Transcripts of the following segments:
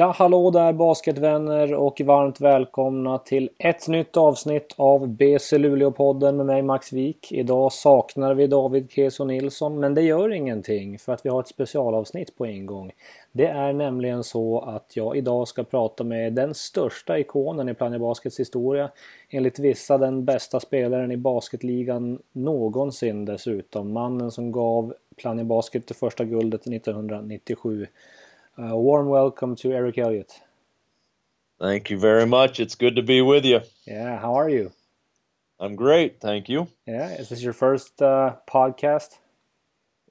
Ja, hallå där basketvänner och varmt välkomna till ett nytt avsnitt av BC Luleå-podden med mig Max Wik. Idag saknar vi David Keso Nilsson, men det gör ingenting för att vi har ett specialavsnitt på ingång. Det är nämligen så att jag idag ska prata med den största ikonen i Plannja Baskets historia. Enligt vissa den bästa spelaren i basketligan någonsin dessutom. Mannen som gav Plannja Basket det första guldet 1997. Uh, warm welcome to Eric Elliott. Thank you very much. It's good to be with you. Yeah, how are you? I'm great, thank you. Yeah, is this your first uh, podcast?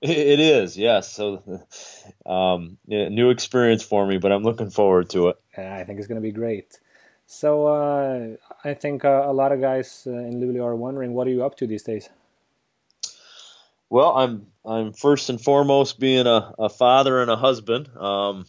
It is, yes. So, um, yeah, new experience for me, but I'm looking forward to it. Yeah, I think it's going to be great. So, uh, I think uh, a lot of guys uh, in Luleå are wondering, what are you up to these days? Well, I'm I'm first and foremost being a, a father and a husband. Um,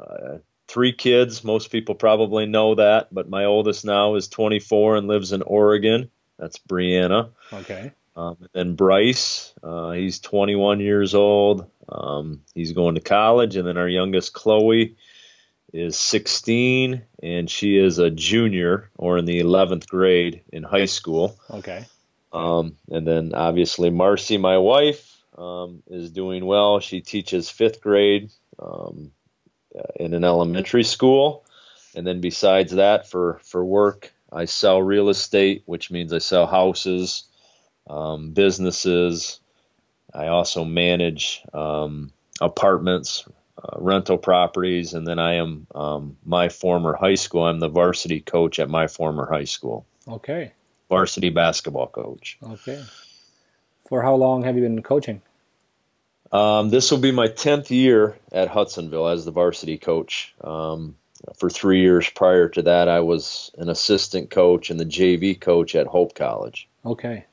uh, three kids. Most people probably know that, but my oldest now is 24 and lives in Oregon. That's Brianna. Okay. Um, and then Bryce, uh, he's 21 years old. Um, he's going to college, and then our youngest Chloe is 16, and she is a junior or in the 11th grade in high school. Okay. Um, and then obviously Marcy, my wife, um, is doing well. She teaches fifth grade um, uh, in an elementary school. And then besides that, for, for work, I sell real estate, which means I sell houses, um, businesses. I also manage um, apartments, uh, rental properties, and then I am um, my former high school. I'm the varsity coach at my former high school Okay. Varsity basketball coach. Okay. For how long have you been coaching? Um, this will be my 10th year at Hudsonville as the varsity coach. Um, for three years prior to that, I was an assistant coach and the JV coach at Hope College. Okay.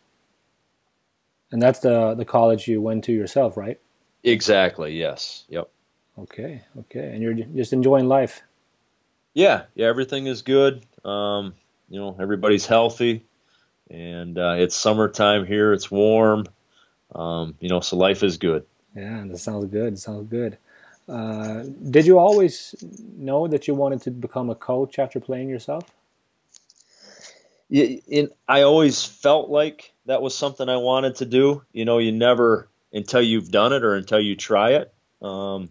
And that's the the college you went to yourself, right? Exactly, yes. Yep. Okay. Okay. And you're just enjoying life. Yeah, yeah, everything is good. Um, you know, everybody's healthy, and uh, it's summertime here. It's warm. Um, you know, so life is good. Yeah, that sounds good. Sounds good. Uh, did you always know that you wanted to become a coach after playing yourself? Yeah, in, I always felt like that was something I wanted to do. You know, you never until you've done it or until you try it. Um,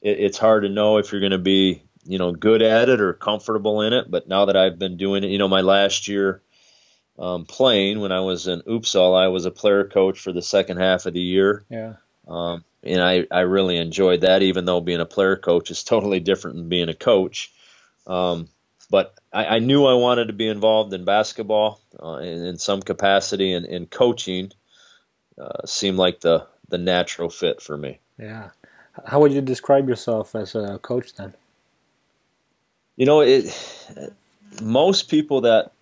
it it's hard to know if you're going to be, you know, good at it or comfortable in it. But now that I've been doing it, you know, my last year um, playing when I was in Uppsala, I was a player coach for the second half of the year. Yeah. Um, and I, I really enjoyed that, even though being a player coach is totally different than being a coach. Um, but I, I knew I wanted to be involved in basketball uh, in, in some capacity, and, and coaching uh, seemed like the, the natural fit for me. Yeah. How would you describe yourself as a coach then? You know, it. Most people that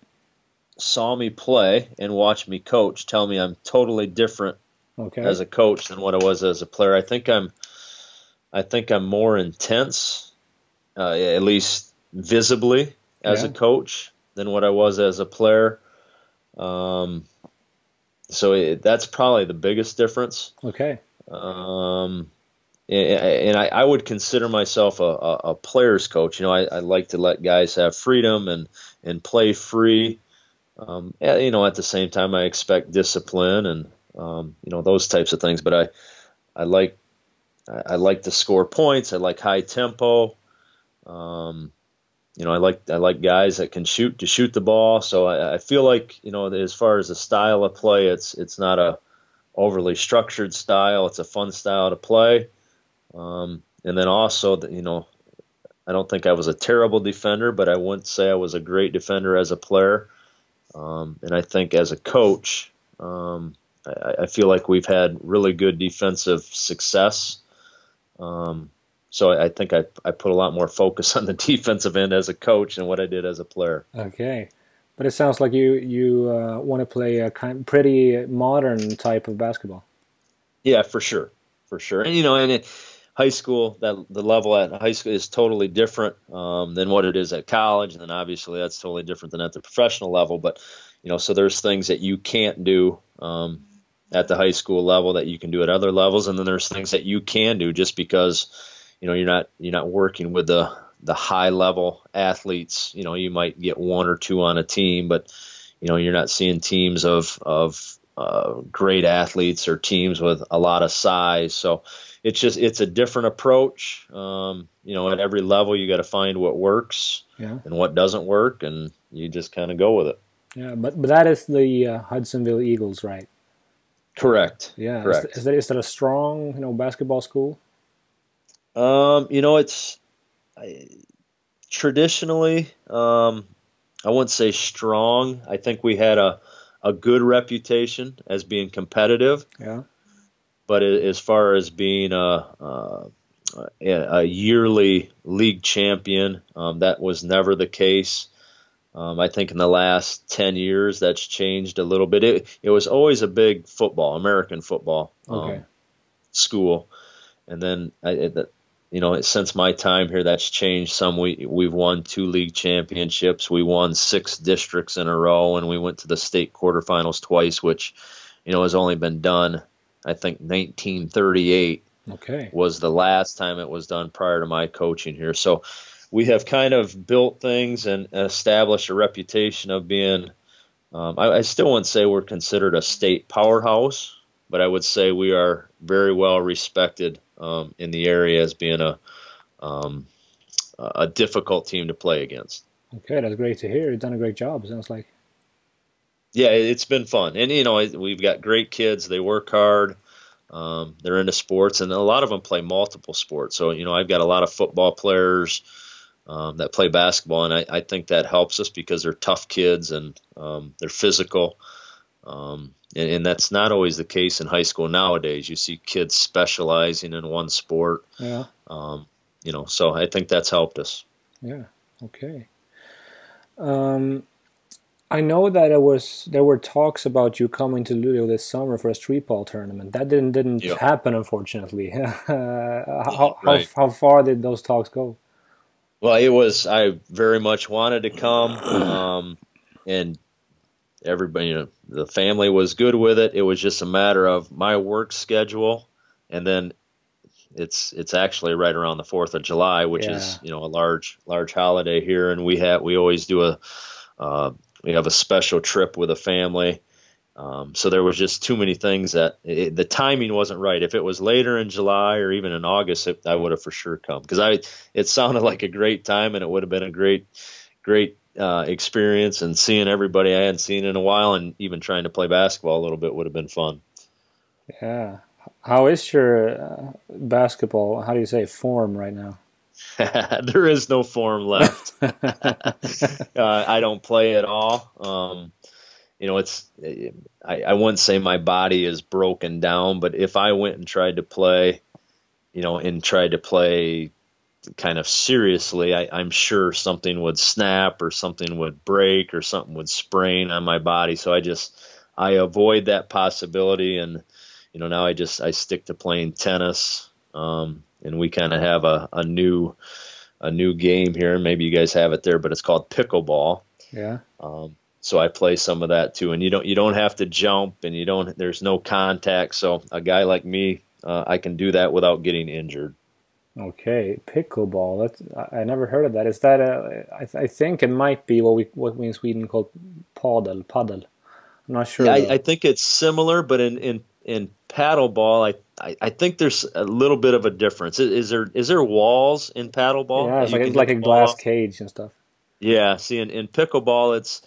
saw me play and watched me coach tell me I'm totally different Okay. as a coach than what I was as a player. I think I'm, I think I'm more intense, uh, at least visibly as Yeah. a coach than what I was as a player. Um, so it, that's probably the biggest difference. okay. Um, and I, I would consider myself a, a, a player's coach. You know, I, I like to let guys have freedom and, and play free. Um, and, you know, at the same time, I expect discipline and um, you know those types of things. But I, I like, I, I like to score points. I like high tempo. Um, you know, I like I like guys that can shoot to shoot the ball. So I, I feel like you know, as far as the style of play, it's it's not a overly structured style. It's a fun style to play. Um, and then also, the, you know, I don't think I was a terrible defender, but I wouldn't say I was a great defender as a player. Um, and I think as a coach, um, I, I feel like we've had really good defensive success. Um, so I, I think I, I put a lot more focus on the defensive end as a coach than what I did as a player. Okay. But it sounds like you you uh, want to play a kind pretty modern type of basketball. Yeah, for sure, for sure. And you know, and it, high school, that the level at high school is totally different um, than what it is at college, and then obviously that's totally different than at the professional level. But you know, so there's things that you can't do um, at the high school level that you can do at other levels, and then there's things that you can do just because you know you're not you're not working with the the high level athletes. You know, you might get one or two on a team, but you know, you're not seeing teams of of uh, great athletes or teams with a lot of size. So it's just it's a different approach. Um, you know, at every level, you got to find what works yeah. and what doesn't work, and you just kind of go with it. Yeah, but but that is the uh, Hudsonville Eagles, right? Correct. Yeah. Correct. Is, is, that is that a strong you know basketball school? Um, you know, it's I, traditionally um, I wouldn't say strong. I think we had a a good reputation as being competitive. Yeah. But as far as being a, a, a yearly league champion, um, that was never the case. Um, I think in the last 10 years that's changed a little bit. It, it was always a big football, American football um, okay. school. And then I, it, you know, since my time here, that's changed some. We we've won two league championships. We won six districts in a row, and we went to the state quarterfinals twice, which, you know, has only been done. I think 1938 okay. was the last time it was done prior to my coaching here. So we have kind of built things and established a reputation of being. Um, I, I still wouldn't say we're considered a state powerhouse, but I would say we are very well respected um, in the area as being a um, a difficult team to play against. Okay, that's great to hear. You've done a great job. Sounds like. Yeah, it's been fun, and you know we've got great kids. They work hard. Um, they're into sports, and a lot of them play multiple sports. So you know I've got a lot of football players um, that play basketball, and I, I, think that helps us because they're tough kids and um, they're physical. Um, and, and, that's not always the case in high school nowadays. You see kids specializing in one sport. Yeah. Um, you know, so I think that's helped us. Yeah. Okay. Um, I know that it was there were talks about you coming to Luleå this summer for a street ball tournament. That didn't didn't happen, unfortunately. how, right. how, how far did those talks go? Well, it was I very much wanted to come, um, and everybody, you know, the family was good with it. It was just a matter of my work schedule, and then it's it's actually right around the Fourth of July, which yeah. is you know a large large holiday here, and we have we always do a uh, we have a special trip with a family. Um, so there was just too many things that it, the timing wasn't right. If it was later in July or even in August, it, I would have for sure come because I it sounded like a great time and it would have been a great great uh, experience and seeing everybody I hadn't seen in a while, and even trying to play basketball a little bit would have been fun. Yeah. How is your uh, basketball? How do you say form right now? there is no form left. uh, I don't play at all. Um, you know, it's I, I wouldn't say my body is broken down, but if I went and tried to play, you know, and tried to play kind of seriously, I, I'm sure something would snap or something would break or something would sprain on my body. So I just I avoid that possibility, and you know now I just I stick to playing tennis, um, and we kind of have a, a new a new game here. Maybe you guys have it there, but it's called pickleball. Yeah. Um, so I play some of that too, and you don't you don't have to jump, and you don't there's no contact. So a guy like me, uh, I can do that without getting injured. Okay, pickleball. That's I never heard of that. Is that a? I, th- I think it might be what we what we in Sweden call paddle. Paddle. I'm not sure. Yeah, I, I, think it's similar, but in in in paddleball, I, I I think there's a little bit of a difference. Is, is there is there walls in paddleball? Yeah, it's like, it's like a glass cage and stuff. Yeah. See, in, in pickleball, it's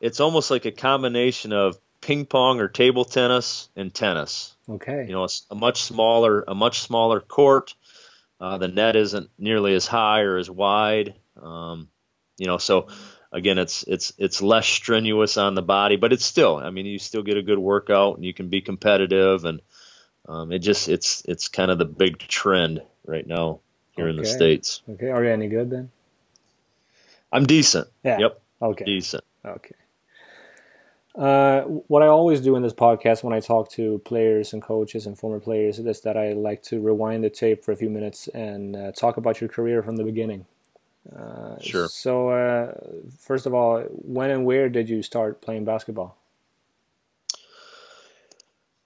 it's almost like a combination of ping pong or table tennis and tennis. Okay. You know, it's a much smaller a much smaller court uh, the net isn't nearly as high or as wide. Um, you know, so again, it's it's it's less strenuous on the body, but it's still. I mean, you still get a good workout and you can be competitive, and um, it just it's it's kind of the big trend right now here okay. in the states. Okay, are you any good then? I'm decent. Yeah. Yep. Okay. Decent. Okay. Uh, what I always do in this podcast when I talk to players and coaches and former players is that I like to rewind the tape for a few minutes and uh, talk about your career from the beginning. Uh, sure. So, uh, first of all, when and where did you start playing basketball?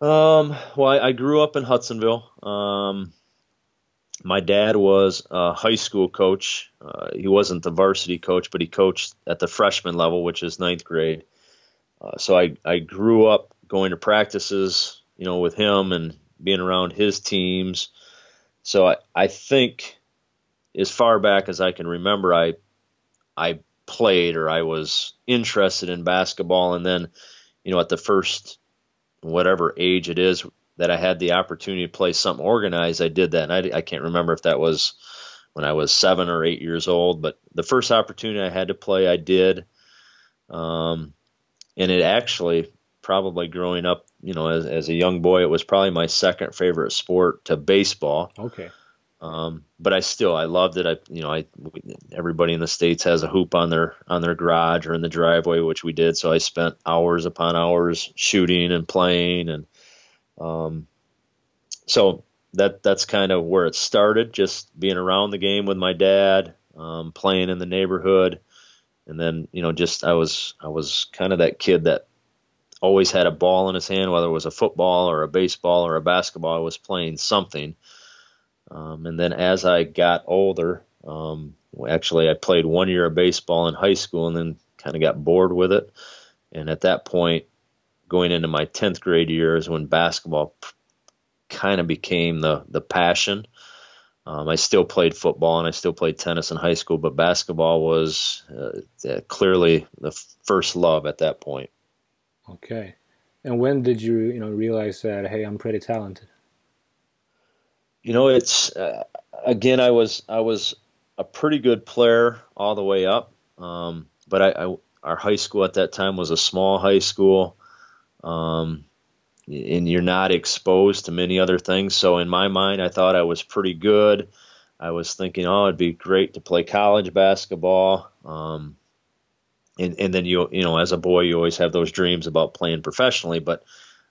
Um, well, I, I, grew up in Hudsonville. Um, my dad was a high school coach. Uh, he wasn't the varsity coach, but he coached at the freshman level, which is ninth grade. Uh, so I, I grew up going to practices, you know, with him and being around his teams. So I, I think as far back as I can remember, I I played or I was interested in basketball, and then you know at the first whatever age it is that I had the opportunity to play something organized, I did that. And I, I can't remember if that was when I was seven or eight years old, but the first opportunity I had to play, I did. Um, and it actually probably growing up, you know, as, as a young boy, it was probably my second favorite sport to baseball. Okay. Um, but I still I loved it. I you know I everybody in the states has a hoop on their on their garage or in the driveway, which we did. So I spent hours upon hours shooting and playing, and um, so that that's kind of where it started. Just being around the game with my dad, um, playing in the neighborhood, and then you know just I was I was kind of that kid that always had a ball in his hand, whether it was a football or a baseball or a basketball. I was playing something um, and then as I got older, um, actually, I played one year of baseball in high school and then kind of got bored with it. And at that point, going into my 10th grade year is when basketball kind of became the, the passion. Um, I still played football and I still played tennis in high school, but basketball was uh, clearly the first love at that point. Okay. And when did you, you know, realize that, hey, I'm pretty talented? You know, it's uh, again, I was I was a pretty good player all the way up, um, but I, I, our high school at that time was a small high school, um, and you're not exposed to many other things. So in my mind, I thought I was pretty good. I was thinking, oh, it'd be great to play college basketball. Um, and, and then you you know as a boy you always have those dreams about playing professionally, but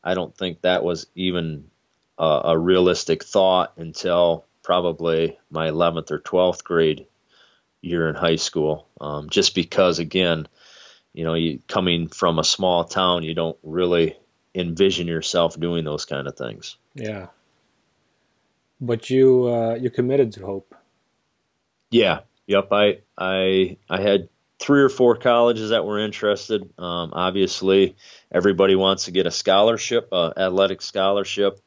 I don't think that was even a, a realistic thought until probably my 11th or 12th grade year in high school. Um, just because, again, you know, you coming from a small town, you don't really envision yourself doing those kind of things. Yeah. But you uh, you committed to Hope. Yeah. Yep. I I I had three or four colleges that were interested. Um, obviously, everybody wants to get a scholarship, uh, athletic scholarship.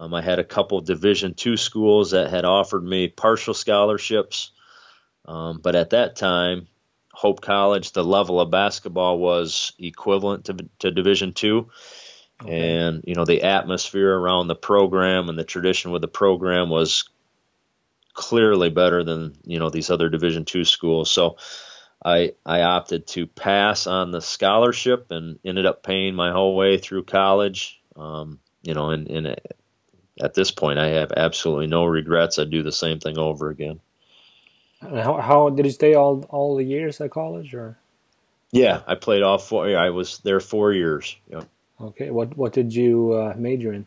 Um, I had a couple Division two schools that had offered me partial scholarships, um, but at that time, Hope College, the level of basketball was equivalent to, to Division two, okay. and you know the atmosphere around the program and the tradition with the program was clearly better than you know these other Division two schools. So. I, I opted to pass on the scholarship and ended up paying my whole way through college. Um, you know, and, and at this point, I have absolutely no regrets. I'd do the same thing over again. How, how did you stay all all the years at college, or? Yeah, I played all four. I was there four years. Yeah. Okay. What What did you uh, major in?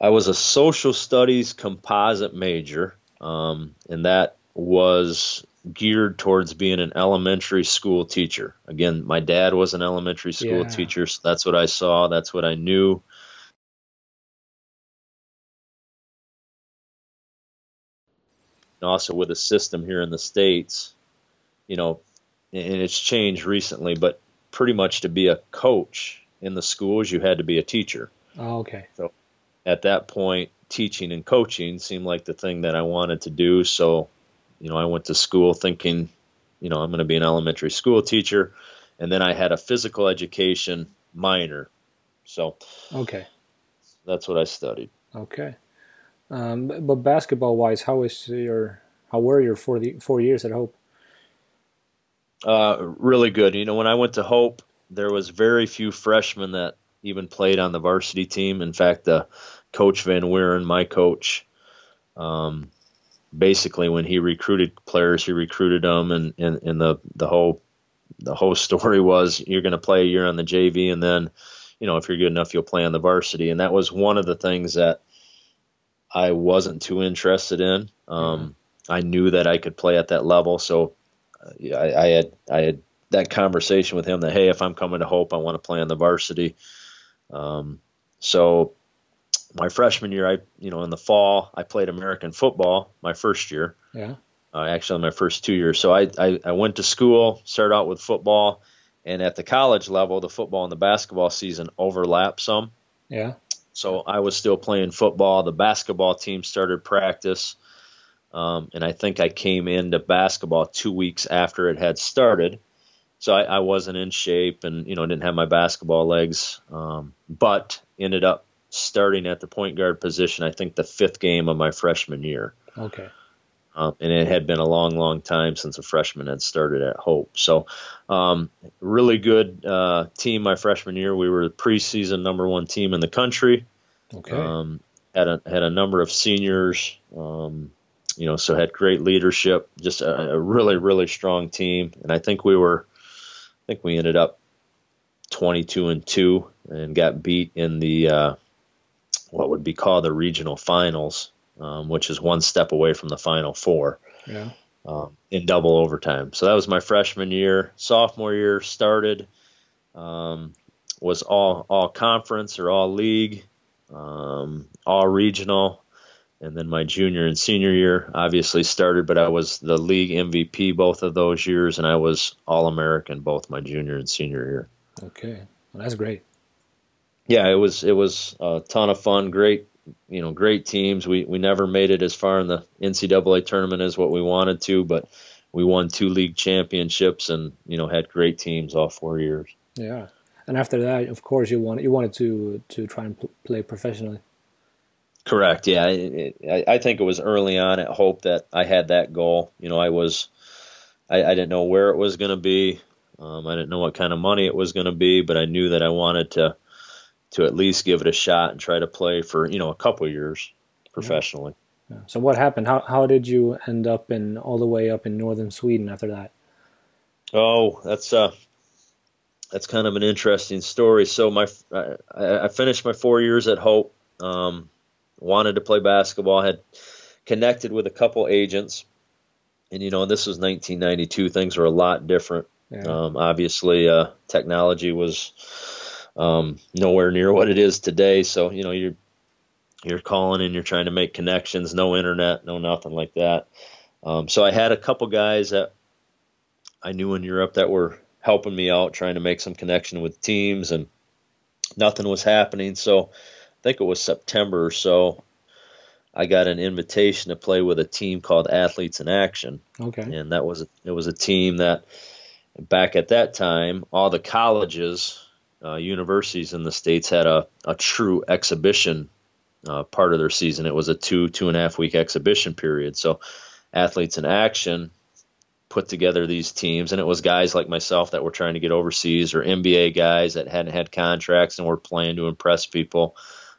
I was a social studies composite major, um, and that was geared towards being an elementary school teacher. Again, my dad was an elementary school yeah. teacher, so that's what I saw. That's what I knew. And also with a system here in the states, you know, and it's changed recently, but pretty much to be a coach in the schools, you had to be a teacher. Oh, okay. So at that point, teaching and coaching seemed like the thing that I wanted to do. So, you know, I went to school thinking, you know, I'm going to be an elementary school teacher, and then I had a physical education minor. So, okay, that's what I studied. Okay. Um, but basketball wise, how is your how were your four four years at Hope? Uh, really good. You know, when I went to Hope, there was very few freshmen that even played on the varsity team. In fact, the coach Van Wieren, my coach, um, basically when he recruited players, he recruited them, and, and, and the the whole the whole story was you're going to play a year on the JV, and then you know if you're good enough, you'll play on the varsity. And that was one of the things that I wasn't too interested in. Um, I knew that I could play at that level, so uh, I, I, had I had that conversation with him that hey, if I'm coming to Hope, I want to play on the varsity. Um, so my freshman year, I you know in the fall I played American football my first year. Yeah. Uh, actually, my first two years. So I, I I went to school, started out with football, and at the college level, the football and the basketball season overlap some. Yeah. So I was still playing football. The basketball team started practice. Um, and I think I came into basketball two weeks after it had started. So I, I wasn't in shape and, you know, didn't have my basketball legs, um, but ended up starting at the point guard position, I think the fifth game of my freshman year. Okay. Um, and it had been a long, long time since a freshman had started at Hope. So, um, really good uh, team my freshman year. We were the preseason number one team in the country. Okay. Um, had a had a number of seniors. Um, you know, so had great leadership. Just a, a, really, really strong team. And I think we were, I think we ended up 22 and two and got beat in the uh, what would be called the regional finals um, which is one step away from the Final Four. Yeah. Um, in double overtime. So that was my freshman year. Sophomore year started um, was all all conference or all league, um, all regional, and then my junior and senior year obviously started. But I was the league MVP both of those years, and I was All American both my junior and senior year. Okay, well, that's great. Yeah, it was it was a ton of fun. Great you know, great teams. We we never made it as far in the NCAA tournament as what we wanted to, but we won two league championships and you know had great teams all four years. Yeah, and after that, of course, you wanted you wanted to to try and pl- play professionally. Correct. Yeah, I, I think it was early on at Hope that I had that goal. You know, I was I, I didn't know where it was going to be. Um, I didn't know what kind of money it was going to be, but I knew that I wanted to to at least give it a shot and try to play for you know a couple years professionally. Yeah. Yeah. So what happened? How how did you end up in all the way up in northern Sweden after that? Oh, that's uh that's kind of an interesting story. So my I, I finished my four years at Hope. Um, wanted to play basketball. Had connected with a couple agents, and you know this was 1992. Things were a lot different. Yeah. Um, obviously, uh, technology was um, nowhere near what it is today. So you know you're you're calling and you're trying to make connections. No internet, no nothing like that. Um, so I had a couple guys that I knew in Europe that were helping me out, trying to make some connection with teams, and nothing was happening. So I think it was September or so. I got an invitation to play with a team called Athletes in Action. Okay. And that was a, it was a team that back at that time all the colleges uh, universities in the states had a, a true exhibition uh, part of their season. It was a two two and a half week exhibition period. So athletes in action put together these teams, and it was guys like myself that were trying to get overseas, or NBA guys that hadn't had contracts and were playing to impress people,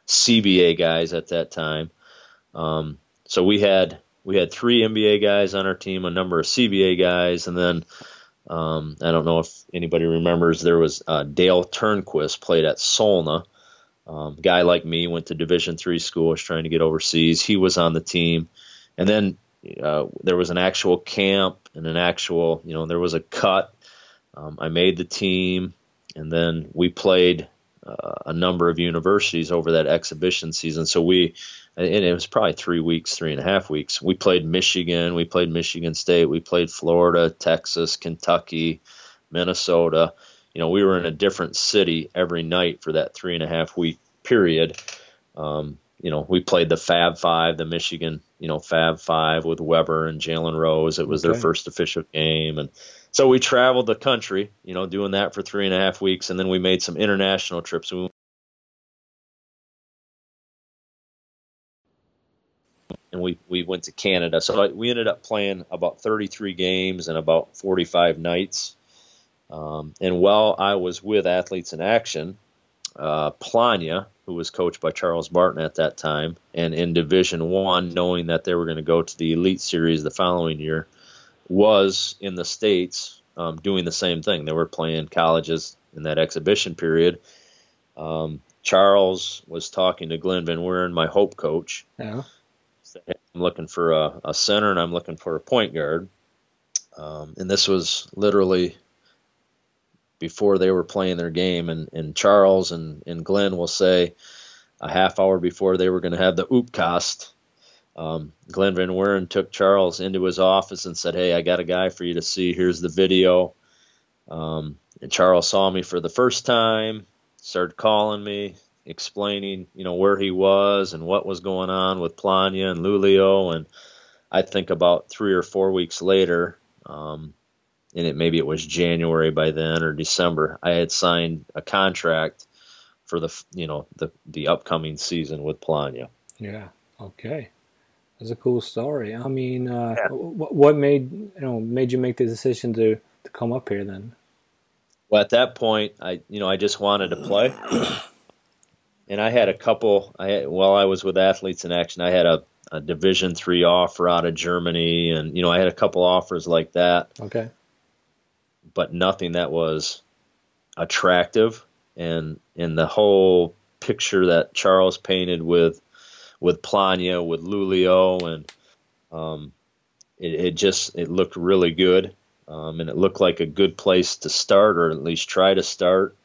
CBA guys at that time. Um, so we had we had three NBA guys on our team, a number of CBA guys, and then um, I don't know if anybody remembers there was uh, Dale Turnquist played at Solna. Um, guy like me went to Division three school, was trying to get overseas. He was on the team, and then uh, there was an actual camp and an actual, you know, there was a cut. Um, I made the team, and then we played a number of universities over that exhibition season. So we and it was probably three weeks, three and a half weeks. We played Michigan, we played Michigan State, we played Florida, Texas, Kentucky, Minnesota. You know, we were in a different city every night for that three and a half week period. Um, you know, we played the Fab Five, the Michigan, you know, Fab Five with Webber and Jalen Rose. It was okay. their first official game, and so we traveled the country, you know, doing that for three and a half weeks, and then we made some international trips. We and we we went to Canada. So we ended up playing about 33 games and about 45 nights. Um, and while I was with Athletes in Action, uh, Plannja, who was coached by Charles Barton at that time, and in Division One, knowing that they were going to go to the Elite Series the following year, was in the states um, doing the same thing. They were playing colleges in that exhibition period. Um, Charles was talking to Glenn Van Wieren, my Hope coach. Yeah I'm looking for a, a center and I'm looking for a point guard. Um, and this was literally before they were playing their game. And, and Charles and, and Glenn will say, a half hour before they were going to have the oopcast, um, Glenn Van Wieren took Charles into his office and said, "Hey, I got a guy for you to see. Here's the video." Um, and Charles saw me for the first time, started calling me, explaining, you know, where he was and what was going on with Plannja and Luleå. And I think about three or four weeks later, um, and it maybe it was January by then or December, I had signed a contract for the you know the the upcoming season with Plannja. Yeah. Okay. That's a cool story. I mean, uh, yeah. what made you know made you make the decision to to come up here then? Well, at that point, I you know I just wanted to play, and I had a couple. I had, while I was with Athletes in Action, I had a, a Division three offer out of Germany, and you know I had a couple offers like that. Okay. But nothing that was attractive, and in the whole picture that Charles painted with with Plannja, with Luleå, and um, it, it, just it looked really good, um, and it looked like a good place to start, or at least try to start.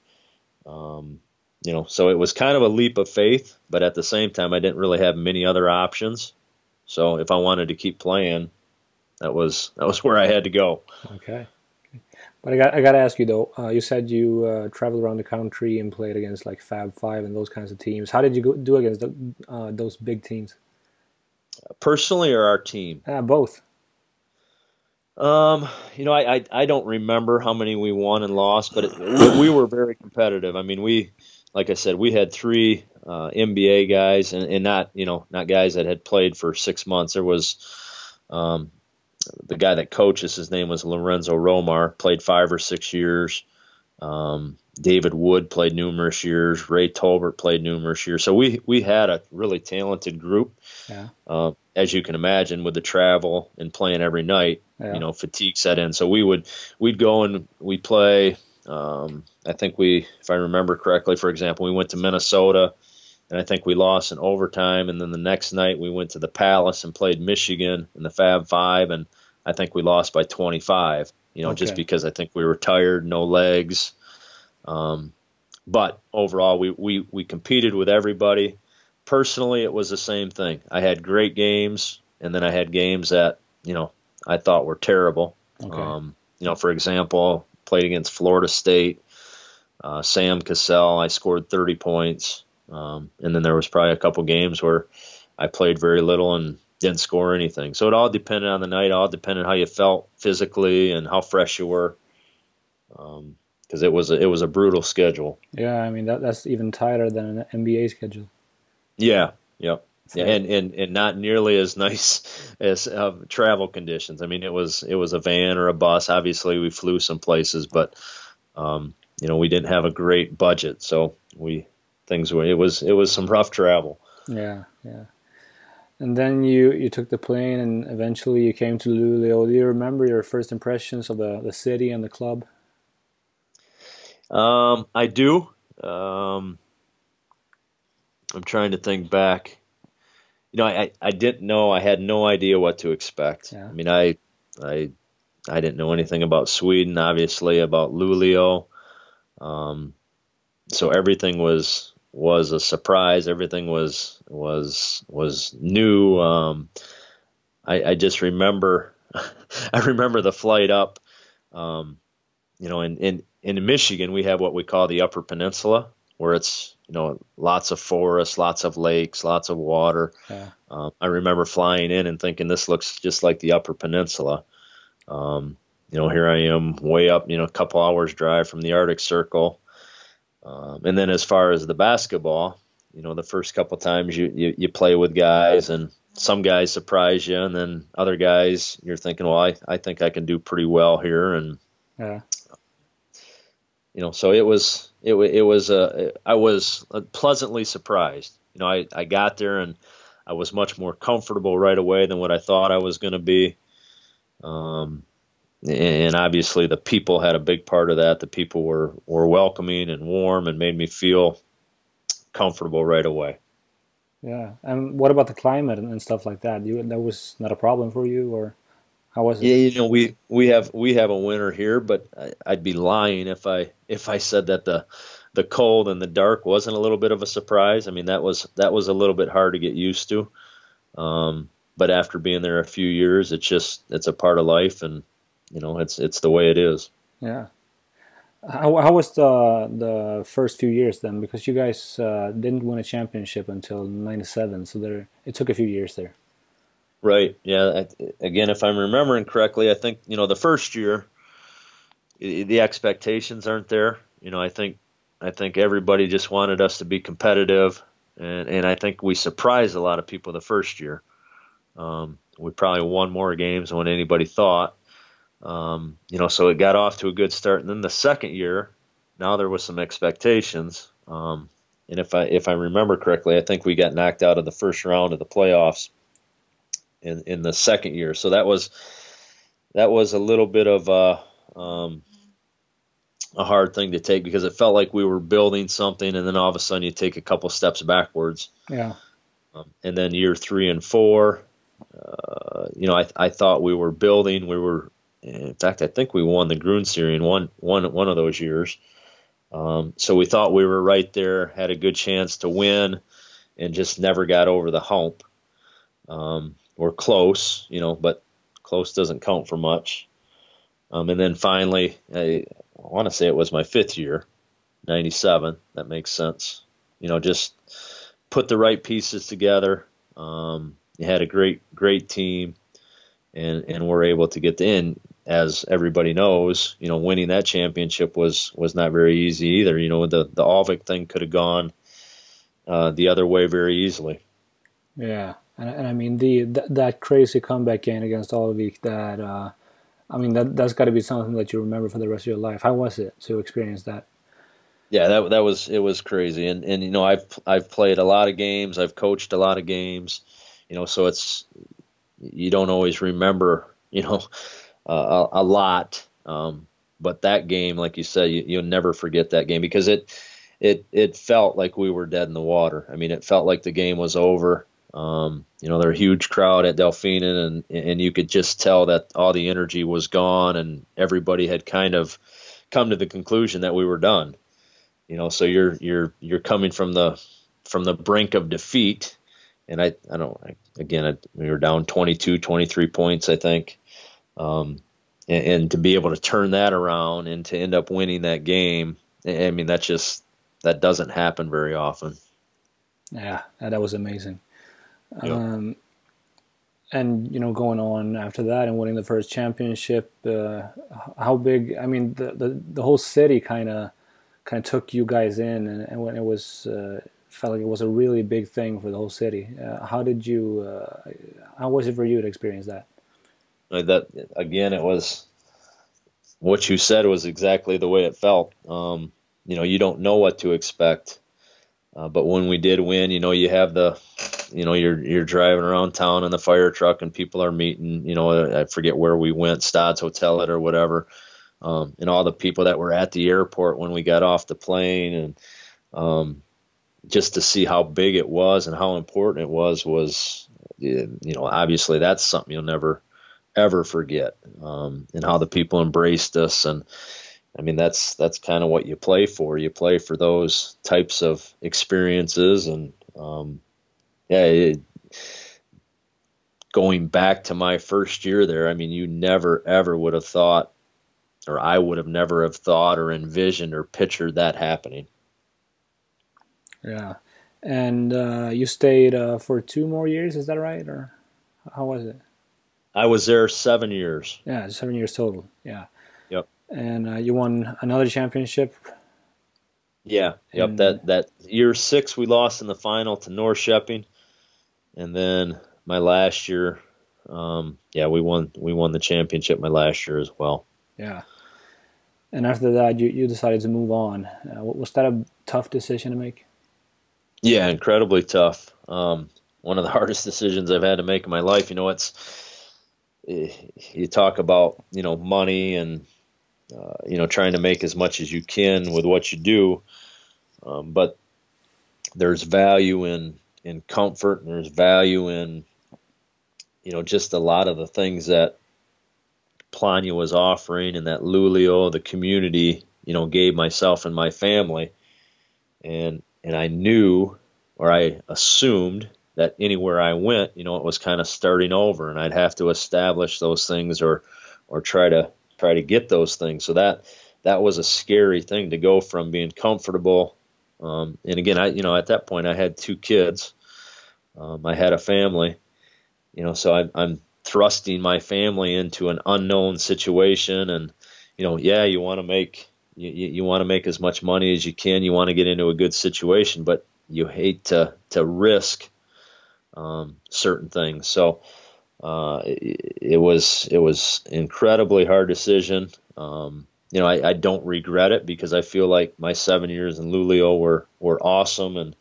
Um, you know, so it was kind of a leap of faith, but at the same time, I didn't really have many other options. So if I wanted to keep playing, that was that was where I had to go. Okay. But I got I got to ask you though. Uh, you said you uh, traveled around the country and played against like Fab Five and those kinds of teams. How did you go, do against the, uh, those big teams? Personally, or our team? Uh, both. Um, you know, I, I, I don't remember how many we won and lost, but it, we, we, were very competitive. I mean, we, like I said, we had three uh, NBA guys, and, and not you know not guys that had played for six months. There was um, the guy that coaches, his name was Lorenzo Romar, played five or six years. Um, David Wood played numerous years. Ray Tolbert played numerous years. So we we had a really talented group. Yeah. Uh, as you can imagine, with the travel and playing every night, yeah. you know, fatigue set in. So we would we'd go and we'd play. Um, I think we, if I remember correctly, for example, we went to Minnesota, and I think we lost in overtime. And then the next night we went to the Palace and played Michigan in the Fab Five, and I think we lost by 25. You know, okay. just because I think we were tired, no legs. Um, but overall, we, we we competed with everybody. Personally, it was the same thing. I had great games, and then I had games that you know I thought were terrible. Okay. Um, you know, for example, played against Florida State. Uh, Sam Cassell, I scored 30 points. Um, and then there was probably a couple games where I played very little and didn't score anything. So it all depended on the night, all depended how you felt physically and how fresh you were. because um, it was a, it was a brutal schedule. Yeah, I mean that that's even tighter than an NBA schedule. Yeah, yep. Yeah, and, and, and not nearly as nice as uh, travel conditions. I mean, it was it was a van or a bus. Obviously, we flew some places, but um, you know we didn't have a great budget, so we things were it was it was some rough travel. Yeah, yeah. And then you you took the plane, and eventually you came to Luleå. Do you remember your first impressions of the the city and the club? Um, I do. Um, I'm trying to think back. You know, I, I didn't know. I had no idea what to expect. Yeah. I mean, I I I didn't know anything about Sweden, obviously, about Luleå. Um, so everything was was a surprise. Everything was was was new. Um, I, I just remember I remember the flight up. Um, you know, in, in in Michigan we have what we call the Upper Peninsula, where it's you know lots of forests, lots of lakes, lots of water. Yeah. Um, I remember flying in and thinking this looks just like the Upper Peninsula. Um, you know, here I am way up, you know, a couple hours drive from the Arctic Circle. Um, and then as far as the basketball, you know, the first couple times you, you, you play with guys and some guys surprise you and then other guys you're thinking, well, I, I think I can do pretty well here. And, yeah. you know, so it was, it, it was, uh, I was pleasantly surprised. You know, I, I got there and I was much more comfortable right away than what I thought I was going to be. Um, and obviously the people had a big part of that. The people were were welcoming and warm and made me feel comfortable right away. Yeah, and what about the climate and stuff like that? You that was not a problem for you, or how was it? Yeah, you know we we have we have a winter here, but I, would be lying if I if I said that the the cold and the dark wasn't a little bit of a surprise. I mean, that was that was a little bit hard to get used to. Um, but after being there a few years, it's just it's a part of life, and you know, it's it's the way it is. Yeah. How, how was the the first few years then? Because you guys uh, didn't win a championship until '97, so there it took a few years there. Right. Yeah. Again, if I'm remembering correctly, I think you know the first year, the expectations aren't there. You know, I think I think everybody just wanted us to be competitive, and and I think we surprised a lot of people the first year. Um, we probably won more games than what anybody thought. Um, you know, so it got off to a good start. And then the second year, now there was some expectations. Um, and if I if I remember correctly, I think we got knocked out of the first round of the playoffs in in the second year. So that was that was a little bit of a um, a hard thing to take because it felt like we were building something, and then all of a sudden you take a couple steps backwards. Yeah. Um, and then year three and four, uh, you know, I I thought we were building. We were in fact, I think we won the Gruen Series one one one of those years. Um, so we thought we were right there, had a good chance to win, and just never got over the hump. Um, we're close, you know, but close doesn't count for much. Um, and then finally, I, I want to say it was my fifth year, '97. That makes sense. You know, just put the right pieces together. Um, you had a great, great team, and and we're able to get the in as everybody knows, you know, winning that championship was was not very easy either. You know, the the Alvik thing could have gone uh, the other way very easily. Yeah, and, and I mean the th- that crazy comeback game against Alvik. That uh, I mean that that's got to be something that you remember for the rest of your life. How was it to experience that? Yeah, that that was it was crazy, and and you know I've I've played a lot of games, I've coached a lot of games, you know, so it's you don't always remember, you know uh, a, lot. Um, but that game, like you said, you, you'll never forget that game because it it it felt like we were dead in the water. I mean, it felt like the game was over. Um, you know, there a huge crowd at Delfinen, and and you could just tell that all the energy was gone, and everybody had kind of come to the conclusion that we were done. You know, so you're you're you're coming from the from the brink of defeat, and I I don't I, again I, we were down 22, 23 points I think, um, and, and, to be able to turn that around and to end up winning that game, I mean, that just that doesn't happen very often. Yeah, that was amazing. Yep. Um, and you know, going on after that and winning the first championship, uh, how big? I mean, the the, the whole city kind of kind of took you guys in, and, and when it was uh, felt like it was a really big thing for the whole city. Uh, how did you? Uh, how was it for you to experience that? That again, it was what you said was exactly the way it felt. Um, you know, you don't know what to expect, uh, but when we did win, you know, you have the, you know, you're you're driving around town in the fire truck and people are meeting. You know, I forget where we went, Stads Hotel it or whatever, um, and all the people that were at the airport when we got off the plane and. Um, just to see how big it was and how important it was was you know obviously that's something you'll never ever forget, um, and how the people embraced us. And I mean, that's that's kind of what you play for. You play for those types of experiences, and um, yeah. It, going back to my first year there, I mean, you never ever would have thought, or I would have never have thought or envisioned or pictured that happening. Yeah, and uh, you stayed uh, for two more years. Is that right, or how was it? I was there seven years. Yeah, seven years total. Yeah. Yep. And uh, you won another championship. Yeah. Yep. And, that that year six we lost in the final to Norrköping, and then my last year, um, yeah, we won we won the championship my last year as well. Yeah. And after that, you, you decided to move on. Uh, was that a tough decision to make? Yeah, incredibly tough. Um, one of the hardest decisions I've had to make in my life. You know, it's you talk about you know money and uh, you know trying to make as much as you can with what you do, um, but there's value in in comfort and there's value in you know just a lot of the things that Plannja was offering and that Luleå, the community, you know, gave myself and my family. and and I knew or I assumed that anywhere I went, you know, it was kind of starting over, and I'd have to establish those things or or try to try to get those things. So that that was a scary thing to go from being comfortable. Um, and again, I you know at that point I had two kids, um, I had a family, you know, so I, I'm thrusting my family into an unknown situation, and you know, yeah, you want to make you, you want to make as much money as you can. You want to get into a good situation, but you hate to to risk um, certain things. So uh, it, it, was it was incredibly hard decision. Um, you know, I, I, don't regret it because I feel like my seven years in Luleå were were awesome, and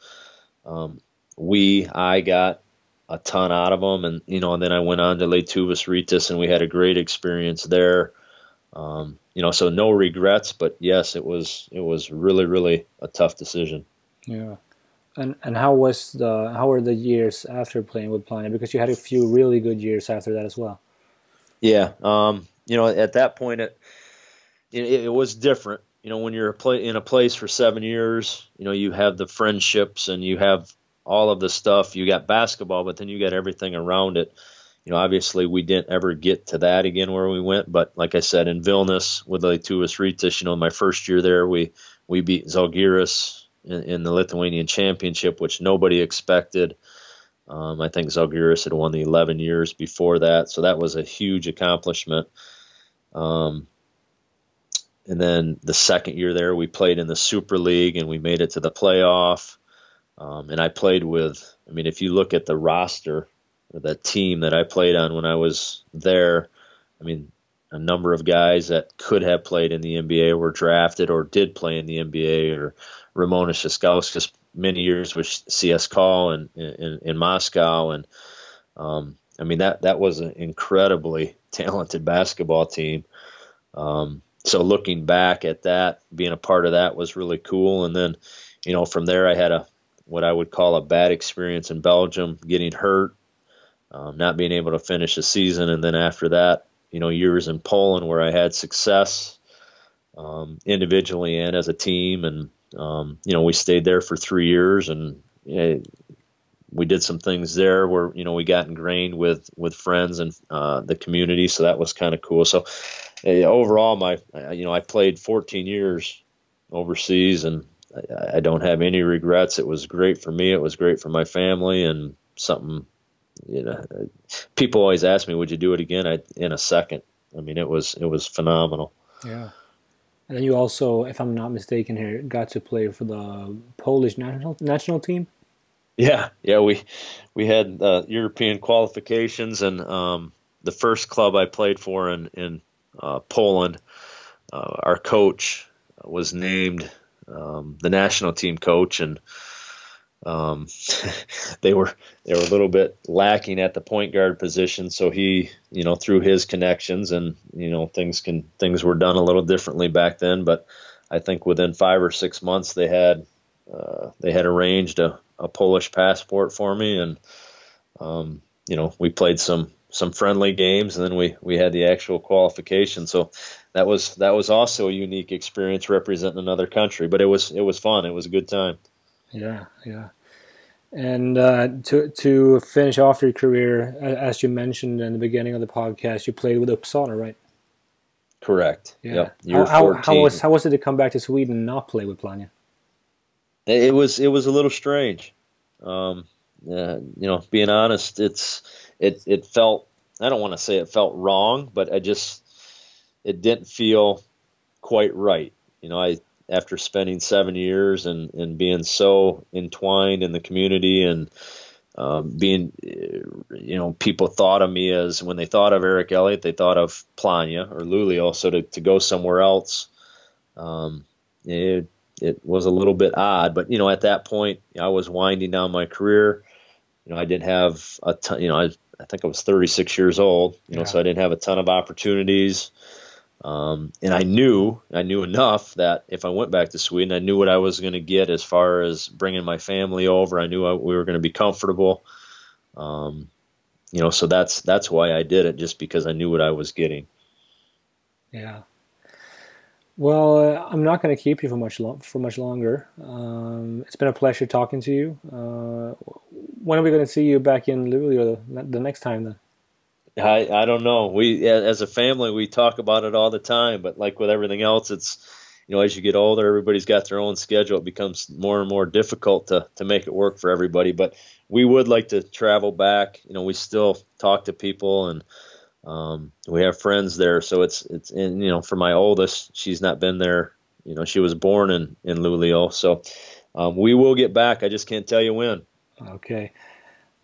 um, we I got a ton out of them, and you know, and then I went on to Lietuvos Rytas, and we had a great experience there. Um, you know, so no regrets, but yes, it was it was really really a tough decision. Yeah. And and how was the how were the years after playing with Plannja? Because you had a few really good years after that as well. Yeah, um, you know, at that point, it, it, it was different. You know, when you're play in a place for seven years, you know, you have the friendships and you have all of the stuff. You got basketball, but then you got everything around it. You know, obviously we didn't ever get to that again where we went, but like I said, in Vilnius with Lietuvos Rytas, you know, my first year there, we we beat Žalgiris in, in the Lithuanian Championship, which nobody expected. Um, I think Žalgiris had won the 11 years before that, so that was a huge accomplishment. Um, and then the second year there, we played in the Super League and we made it to the playoff. Um, and I played with, I mean, if you look at the roster, the team that I played on when I was there, I mean, a number of guys that could have played in the NBA were drafted or did play in the NBA or Ramūnas Šiškauskas many years with CSKA in, in, in Moscow. And, um, I mean, that, that was an incredibly talented basketball team. Um, so looking back at that, being a part of that was really cool. And then, you know, from there I had a, what I would call a bad experience in Belgium, getting hurt, um, not being able to finish the season. And then after that, you know, years in Poland where I had success um, individually and as a team. And, um, you know, we stayed there for three years and you know, we did some things there where, you know, we got ingrained with, with friends and uh, the community. So that was kind of cool. So uh, overall, my, you know, I played 14 years overseas and I, I don't have any regrets. It was great for me. It was great for my family and something, you know, people always ask me, would you do it again? I, in a second. I mean, it was, it was phenomenal. Yeah. And then you also, if I'm not mistaken here, got to play for the Polish national national team. Yeah, yeah, we we had uh, European qualifications, and um, the first club I played for in in uh, Poland, uh, our coach was named um, the national team coach, and um, they were they were a little bit lacking at the point guard position. So he, you know, through his connections and you know things can things were done a little differently back then. But I think within five or six months they had uh, they had arranged a, a Polish passport for me, and um, you know we played some some friendly games, and then we we had the actual qualification. So that was that was also a unique experience representing another country. But it was it was fun. It was a good time. Yeah, yeah. And uh, to to finish off your career, as you mentioned in the beginning of the podcast, you played with Uppsala, right? Correct. Yeah. Yep. How, how, how, was how was it to come back to Sweden and not play with Plannja? It was it was a little strange. Um, uh, you know, being honest, it's it it felt I don't want to say it felt wrong, but I just it didn't feel quite right. You know, I after spending seven years and, and being so entwined in the community and um, being, you know, people thought of me as when they thought of Eric Elliott, they thought of Plannja or Luleå. So to, to go somewhere else, um, it, it was a little bit odd. But, you know, at that point, I was winding down my career. You know, I didn't have a ton, you know, I, I think I was 36 years old, you know, yeah. so I didn't have a ton of opportunities. Um, and I knew, I knew enough that if I went back to Sweden, I knew what I was going to get as far as bringing my family over. I knew I, we were going to be comfortable. Um, you know, so that's that's why I did it, just because I knew what I was getting. Yeah. Well, uh, I'm not going to keep you for much lo- for much longer. Um, it's been a pleasure talking to you. Uh, when are we going to see you back in Luleå the next time then? I I don't know. We as a family we talk about it all the time, but like with everything else, it's you know as you get older, everybody's got their own schedule. It becomes more and more difficult to to make it work for everybody. But we would like to travel back. You know, we still talk to people and um, we have friends there. So it's it's and you know for my oldest, she's not been there. You know, she was born in in Luleå, so um, we will get back. I just can't tell you when. Okay.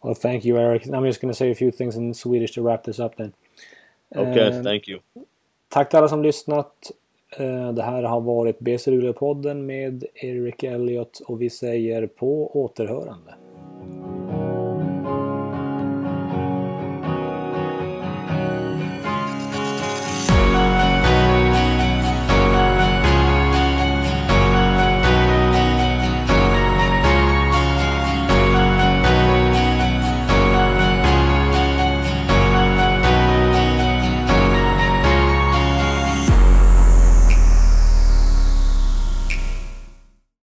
Well, thank you, Eric. I'm just going to say a few things in Swedish to wrap this up then. Okay, uh, thank you. Tack till alla som lyssnat. Uh, det här har varit BC Luleå-podden med Eric Elliot och vi säger på återhörande.